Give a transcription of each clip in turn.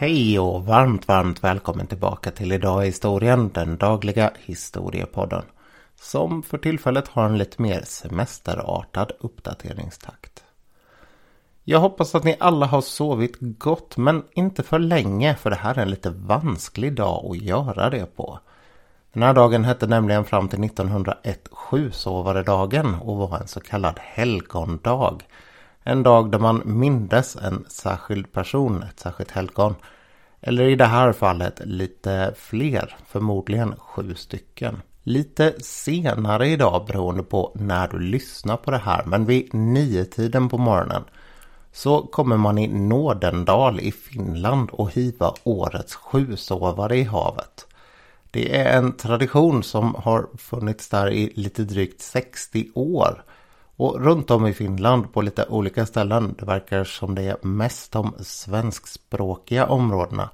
Hej och varmt, varmt välkommen tillbaka till Idag i historien, den dagliga historiepodden. Som för tillfället har en lite mer semesterartad uppdateringstakt. Jag hoppas att ni alla har sovit gott men inte för länge för det här är en lite vansklig dag att göra det på. Den här dagen hette nämligen fram till 1901 Sjusovaredagen och var en så kallad helgondag. En dag då man mindes en särskild person, ett särskilt helgon. Eller i det här fallet lite fler, förmodligen sju stycken. Lite senare idag beroende på när du lyssnar på det här, men vid niotiden på morgonen så kommer man i Nådendal i Finland och hiva årets sjusovare i havet. Det är en tradition som har funnits där i lite drygt 60 år. Och runt om i Finland på lite olika ställen, det verkar som det är mest de svenskspråkiga områdena,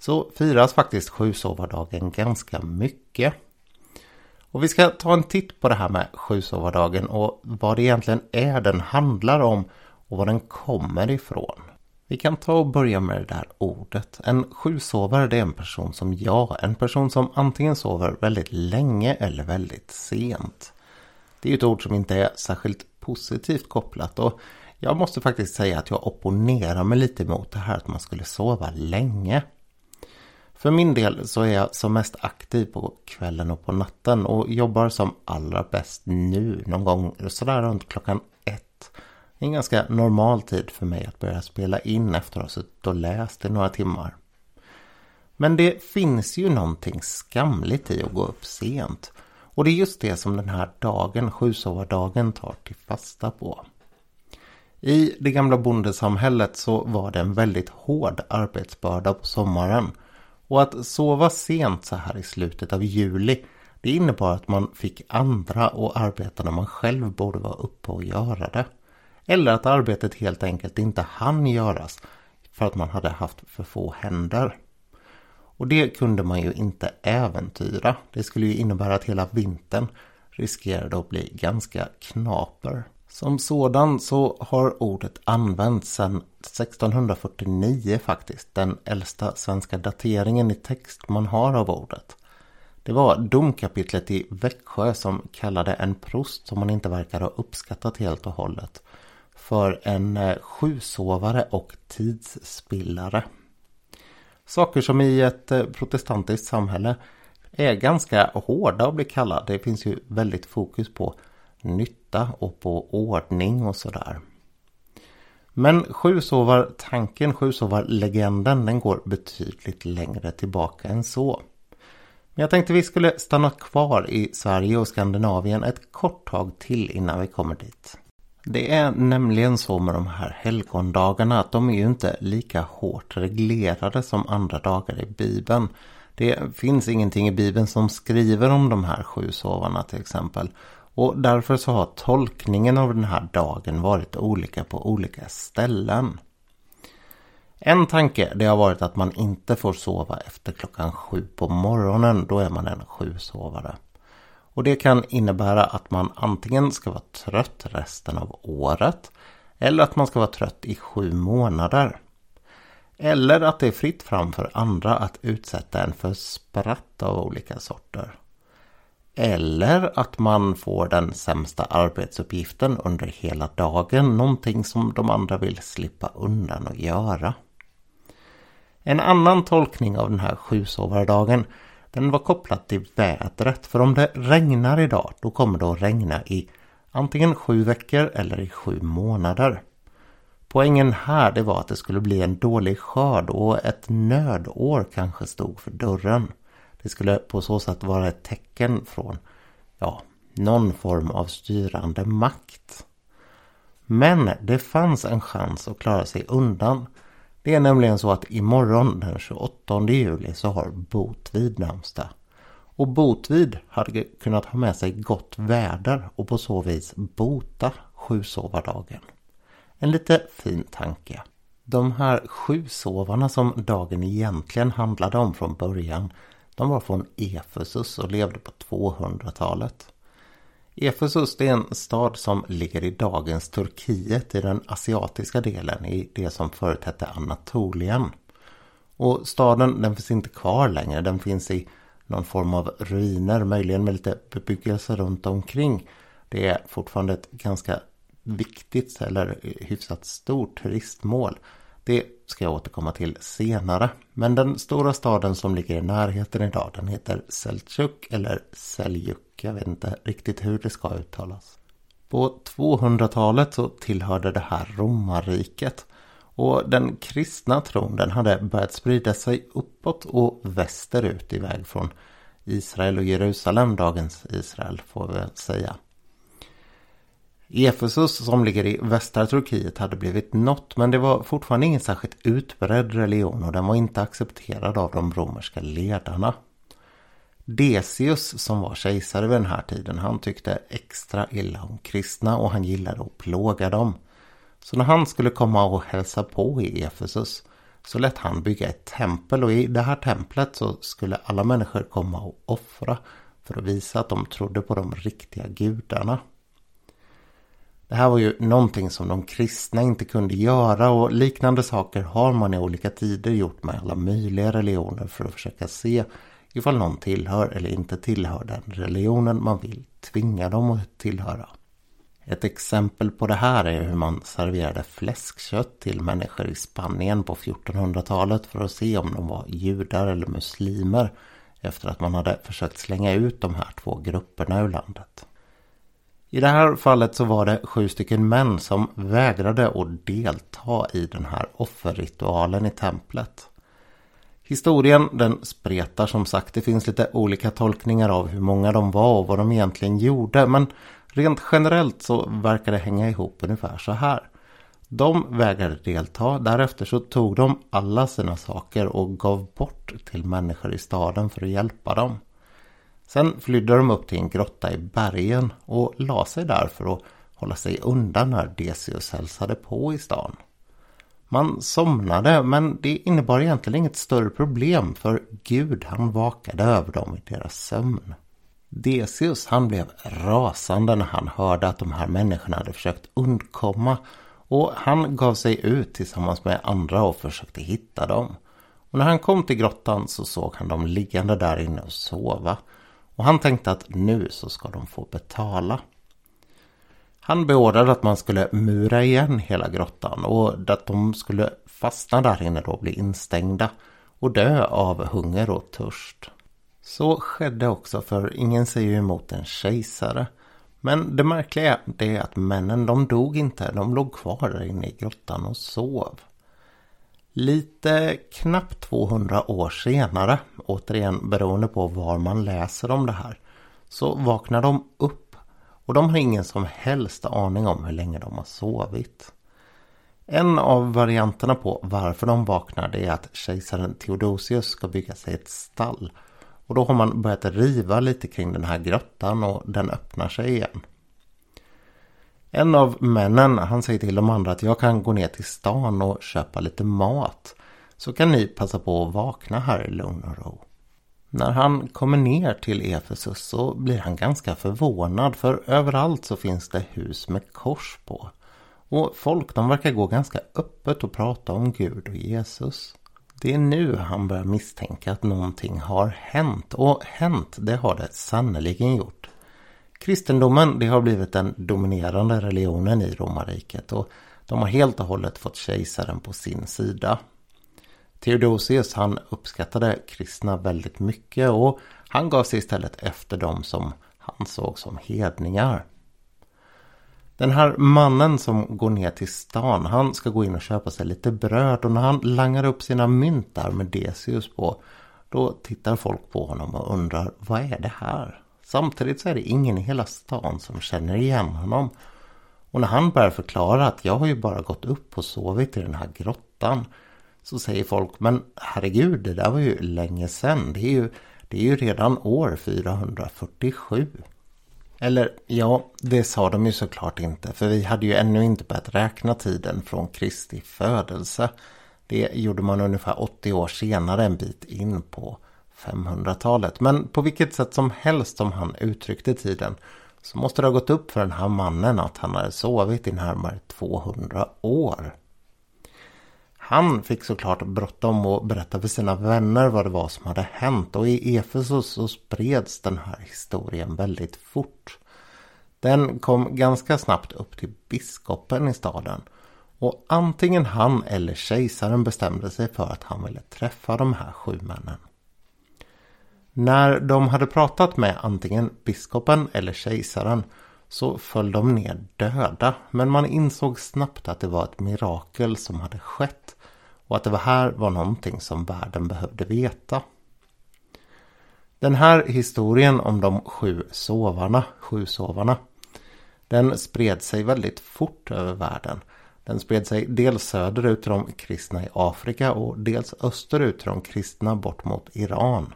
så firas faktiskt sjusovardagen ganska mycket. Och vi ska ta en titt på det här med sjusovardagen och vad det egentligen är den handlar om och var den kommer ifrån. Vi kan ta och börja med det där ordet. En sjusovare det är en person som jag, en person som antingen sover väldigt länge eller väldigt sent. Det är ju ett ord som inte är särskilt positivt kopplat och jag måste faktiskt säga att jag opponerar mig lite mot det här att man skulle sova länge. För min del så är jag som mest aktiv på kvällen och på natten och jobbar som allra bäst nu någon gång sådär runt klockan ett. En ganska normal tid för mig att börja spela in efter att ha suttit och läst i några timmar. Men det finns ju någonting skamligt i att gå upp sent. Och det är just det som den här dagen, sjusovardagen, tar till fasta på. I det gamla bondesamhället så var det en väldigt hård arbetsbörda på sommaren. Och att sova sent så här i slutet av juli det innebar att man fick andra att arbeta när man själv borde vara uppe och göra det. Eller att arbetet helt enkelt inte hann göras för att man hade haft för få händer. Och det kunde man ju inte äventyra. Det skulle ju innebära att hela vintern riskerade att bli ganska knaper. Som sådan så har ordet använts sedan 1649 faktiskt. Den äldsta svenska dateringen i text man har av ordet. Det var domkapitlet i Växjö som kallade en prost som man inte verkar ha uppskattat helt och hållet för en eh, sjusovare och tidsspillare. Saker som i ett eh, protestantiskt samhälle är ganska hårda att bli kallade. Det finns ju väldigt fokus på nytta och på ordning och sådär. Men sjusovartanken, sjusovarlegenden, den går betydligt längre tillbaka än så. Men jag tänkte vi skulle stanna kvar i Sverige och Skandinavien ett kort tag till innan vi kommer dit. Det är nämligen så med de här helgondagarna att de är ju inte lika hårt reglerade som andra dagar i Bibeln. Det finns ingenting i Bibeln som skriver om de här sju sovarna till exempel. Och därför så har tolkningen av den här dagen varit olika på olika ställen. En tanke det har varit att man inte får sova efter klockan sju på morgonen. Då är man en sjusovare. Och det kan innebära att man antingen ska vara trött resten av året eller att man ska vara trött i sju månader. Eller att det är fritt fram för andra att utsätta en för spratt av olika sorter. Eller att man får den sämsta arbetsuppgiften under hela dagen, någonting som de andra vill slippa undan att göra. En annan tolkning av den här sjusovardagen den var kopplad till vädret. För om det regnar idag då kommer det att regna i antingen sju veckor eller i sju månader. Poängen här det var att det skulle bli en dålig skörd och ett nödår kanske stod för dörren. Det skulle på så sätt vara ett tecken från ja, någon form av styrande makt. Men det fanns en chans att klara sig undan det är nämligen så att imorgon den 28 juli så har Botvid namnsdag. Och Botvid hade kunnat ha med sig gott väder och på så vis bota sjusovardagen. En lite fin tanke. De här sjusovarna som dagen egentligen handlade om från början de var från Efesus och levde på 200-talet. Efesus är en stad som ligger i dagens Turkiet i den asiatiska delen i det som förut hette Anatolien. Och staden den finns inte kvar längre. Den finns i någon form av ruiner, möjligen med lite bebyggelse runt omkring. Det är fortfarande ett ganska viktigt eller hyfsat stort turistmål. Det ska jag återkomma till senare. Men den stora staden som ligger i närheten idag den heter Seljuk eller Seljuk. Jag vet inte riktigt hur det ska uttalas. På 200-talet så tillhörde det här romarriket. Och den kristna tron den hade börjat sprida sig uppåt och västerut iväg från Israel och Jerusalem, dagens Israel får vi säga. Efesus som ligger i västra Turkiet hade blivit nått men det var fortfarande ingen särskilt utbredd religion och den var inte accepterad av de romerska ledarna. Decius som var kejsare vid den här tiden han tyckte extra illa om kristna och han gillade att plåga dem. Så när han skulle komma och hälsa på i Efesus så lät han bygga ett tempel och i det här templet så skulle alla människor komma och offra för att visa att de trodde på de riktiga gudarna. Det här var ju någonting som de kristna inte kunde göra och liknande saker har man i olika tider gjort med alla möjliga religioner för att försöka se ifall någon tillhör eller inte tillhör den religionen man vill tvinga dem att tillhöra. Ett exempel på det här är hur man serverade fläskkött till människor i Spanien på 1400-talet för att se om de var judar eller muslimer efter att man hade försökt slänga ut de här två grupperna ur landet. I det här fallet så var det sju stycken män som vägrade att delta i den här offerritualen i templet. Historien den spretar som sagt. Det finns lite olika tolkningar av hur många de var och vad de egentligen gjorde. Men rent generellt så verkar det hänga ihop ungefär så här. De vägrade delta. Därefter så tog de alla sina saker och gav bort till människor i staden för att hjälpa dem. Sen flydde de upp till en grotta i bergen och la sig där för att hålla sig undan när Decius hälsade på i stan. Man somnade men det innebar egentligen inget större problem för Gud han vakade över dem i deras sömn. Decius han blev rasande när han hörde att de här människorna hade försökt undkomma och han gav sig ut tillsammans med andra och försökte hitta dem. Och när han kom till grottan så såg han dem liggande där inne och sova. Och han tänkte att nu så ska de få betala. Han beordrade att man skulle mura igen hela grottan och att de skulle fastna där inne då bli instängda och dö av hunger och törst. Så skedde också för ingen säger ju emot en kejsare. Men det märkliga är att männen de dog inte, de låg kvar där inne i grottan och sov. Lite knappt 200 år senare, återigen beroende på var man läser om det här, så vaknar de upp och de har ingen som helst aning om hur länge de har sovit. En av varianterna på varför de vaknar är att kejsaren Theodosius ska bygga sig ett stall. Och då har man börjat riva lite kring den här grottan och den öppnar sig igen. En av männen han säger till de andra att jag kan gå ner till stan och köpa lite mat. Så kan ni passa på att vakna här i lugn och ro. När han kommer ner till Efesus så blir han ganska förvånad för överallt så finns det hus med kors på. Och folk de verkar gå ganska öppet och prata om Gud och Jesus. Det är nu han börjar misstänka att någonting har hänt och hänt det har det sannerligen gjort. Kristendomen det har blivit den dominerande religionen i romarriket och de har helt och hållet fått kejsaren på sin sida. Theodosius han uppskattade kristna väldigt mycket och han gav sig istället efter dem som han såg som hedningar. Den här mannen som går ner till stan, han ska gå in och köpa sig lite bröd och när han langar upp sina mynt där med Decius på, då tittar folk på honom och undrar vad är det här? Samtidigt så är det ingen i hela stan som känner igen honom. Och när han börjar förklara att jag har ju bara gått upp och sovit i den här grottan. Så säger folk, men herregud, det där var ju länge sedan. Det är ju, det är ju redan år 447. Eller ja, det sa de ju såklart inte. För vi hade ju ännu inte börjat räkna tiden från Kristi födelse. Det gjorde man ungefär 80 år senare en bit in på 500-talet. Men på vilket sätt som helst som han uttryckte tiden så måste det ha gått upp för den här mannen att han hade sovit i närmare 200 år. Han fick såklart bråttom att berätta för sina vänner vad det var som hade hänt och i Efesos så spreds den här historien väldigt fort. Den kom ganska snabbt upp till biskopen i staden och antingen han eller kejsaren bestämde sig för att han ville träffa de här sju männen. När de hade pratat med antingen biskopen eller kejsaren så föll de ner döda. Men man insåg snabbt att det var ett mirakel som hade skett. Och att det här var någonting som världen behövde veta. Den här historien om de sju sovarna, sju sovarna. Den spred sig väldigt fort över världen. Den spred sig dels söderut till de kristna i Afrika och dels österut till de kristna bort mot Iran.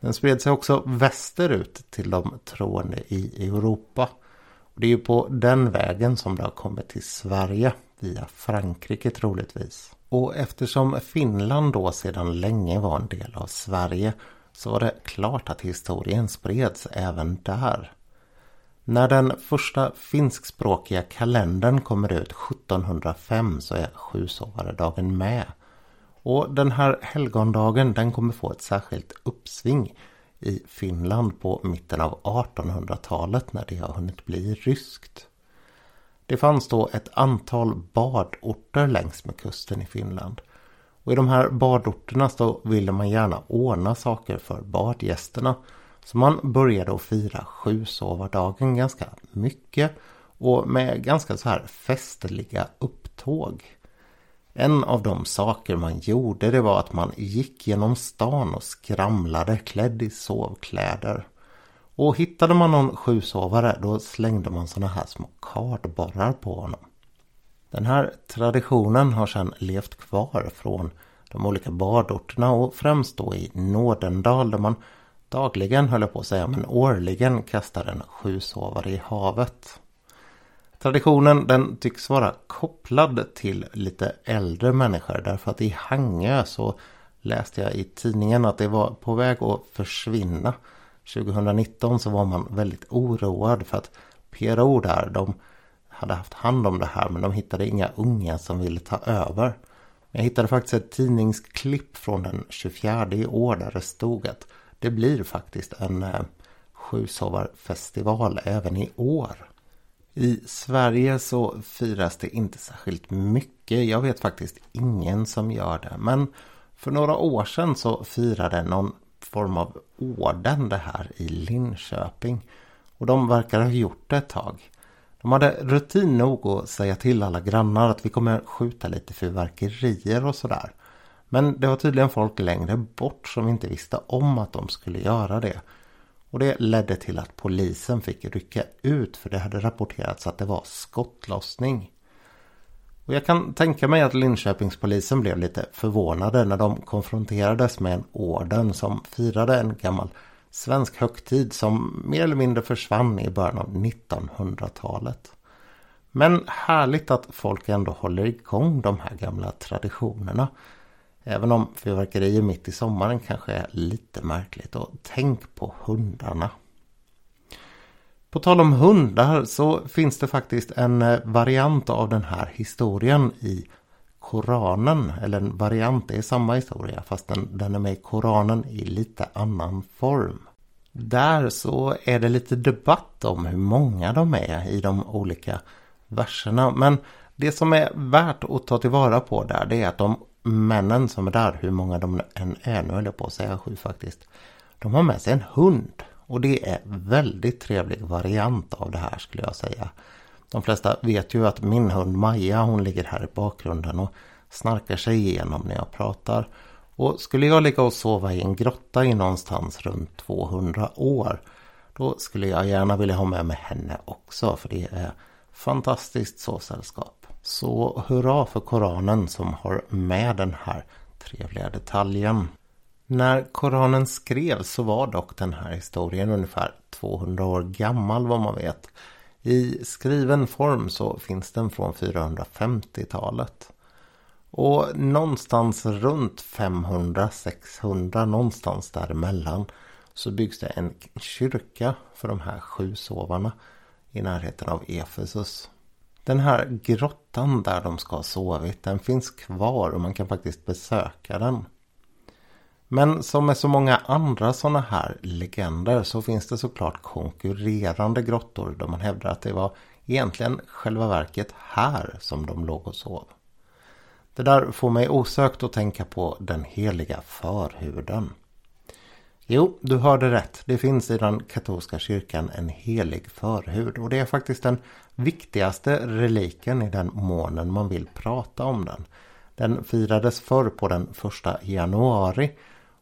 Den spred sig också västerut till de troende i Europa. Och det är ju på den vägen som det har kommit till Sverige via Frankrike troligtvis. Och eftersom Finland då sedan länge var en del av Sverige så var det klart att historien spreds även där. När den första finskspråkiga kalendern kommer ut 1705 så är sjusovaredagen med. Och den här helgondagen den kommer få ett särskilt uppsving i Finland på mitten av 1800-talet när det har hunnit bli ryskt. Det fanns då ett antal badorter längs med kusten i Finland. Och i de här badorterna så ville man gärna ordna saker för badgästerna. Så man började att fira sjusovardagen ganska mycket och med ganska så här festliga upptåg. En av de saker man gjorde det var att man gick genom stan och skramlade klädd i sovkläder. Och hittade man någon sjusovare då slängde man såna här små kardborrar på honom. Den här traditionen har sedan levt kvar från de olika badorterna och främst då i Nådendal där man dagligen, höll jag på att säga, men årligen kastar en sjusovare i havet. Traditionen den tycks vara kopplad till lite äldre människor därför att i Hangö så läste jag i tidningen att det var på väg att försvinna. 2019 så var man väldigt oroad för att PRO där de hade haft hand om det här men de hittade inga unga som ville ta över. Jag hittade faktiskt ett tidningsklipp från den 24 i år där det stod att det blir faktiskt en eh, sjusovarfestival även i år. I Sverige så firas det inte särskilt mycket. Jag vet faktiskt ingen som gör det. Men för några år sedan så firade någon form av orden det här i Linköping. Och de verkar ha gjort det ett tag. De hade rutin nog att säga till alla grannar att vi kommer skjuta lite fyrverkerier och sådär. Men det var tydligen folk längre bort som inte visste om att de skulle göra det. Och det ledde till att polisen fick rycka ut för det hade rapporterats att det var skottlossning. Och jag kan tänka mig att Linköpingspolisen blev lite förvånade när de konfronterades med en orden som firade en gammal svensk högtid som mer eller mindre försvann i början av 1900-talet. Men härligt att folk ändå håller igång de här gamla traditionerna. Även om fyrverkerier mitt i sommaren kanske är lite märkligt. Och tänk på hundarna. På tal om hundar så finns det faktiskt en eh, variant av den här historien i Koranen. Eller en variant, det är samma historia fast den, den är med i Koranen i lite annan form. Där så är det lite debatt om hur många de är i de olika verserna. Men det som är värt att ta tillvara på där det är att de männen som är där, hur många de än är, nu höll jag på att säga sju faktiskt. De har med sig en hund. Och det är väldigt trevlig variant av det här skulle jag säga. De flesta vet ju att min hund Maja hon ligger här i bakgrunden och snarkar sig igenom när jag pratar. Och skulle jag ligga och sova i en grotta i någonstans runt 200 år då skulle jag gärna vilja ha med mig henne också för det är fantastiskt så sällskap. Så hurra för Koranen som har med den här trevliga detaljen. När Koranen skrevs så var dock den här historien ungefär 200 år gammal vad man vet. I skriven form så finns den från 450-talet. Och någonstans runt 500-600 någonstans däremellan så byggs det en kyrka för de här sju sovarna i närheten av Efesus. Den här grottan där de ska ha sovit, den finns kvar och man kan faktiskt besöka den. Men som med så många andra sådana här legender så finns det såklart konkurrerande grottor där man hävdar att det var egentligen själva verket här som de låg och sov. Det där får mig osökt att tänka på den heliga förhuden. Jo, du hörde rätt. Det finns i den katolska kyrkan en helig förhud och det är faktiskt den viktigaste reliken i den månen man vill prata om den. Den firades förr på den första januari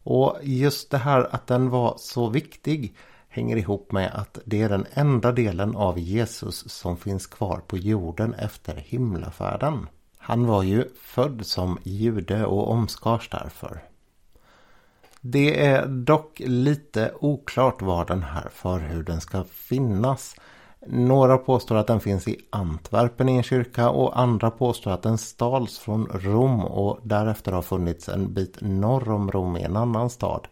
och just det här att den var så viktig hänger ihop med att det är den enda delen av Jesus som finns kvar på jorden efter himlafärden. Han var ju född som jude och omskars därför. Det är dock lite oklart var den här förhuden ska finnas. Några påstår att den finns i Antwerpen i en kyrka och andra påstår att den stals från Rom och därefter har funnits en bit norr om Rom i en annan stad.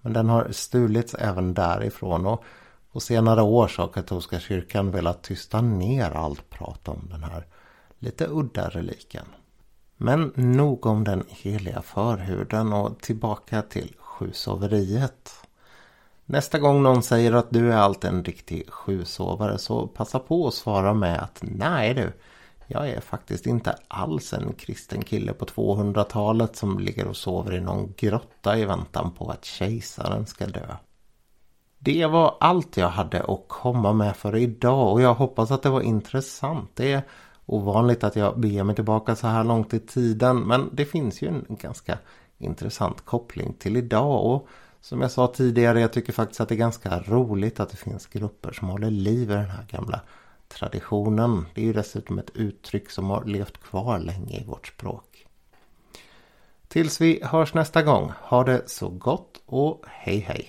Men den har stulits även därifrån och på senare år så har katolska kyrkan velat tysta ner allt prat om den här lite udda reliken. Men nog om den heliga förhuden och tillbaka till sjusoveriet. Nästa gång någon säger att du är allt en riktig sjusovare så passa på att svara med att nej du, jag är faktiskt inte alls en kristen kille på 200-talet som ligger och sover i någon grotta i väntan på att kejsaren ska dö. Det var allt jag hade att komma med för idag och jag hoppas att det var intressant. Det är ovanligt att jag beger mig tillbaka så här långt i tiden men det finns ju en ganska intressant koppling till idag och som jag sa tidigare, jag tycker faktiskt att det är ganska roligt att det finns grupper som håller liv i den här gamla traditionen. Det är ju dessutom ett uttryck som har levt kvar länge i vårt språk. Tills vi hörs nästa gång, ha det så gott och hej hej!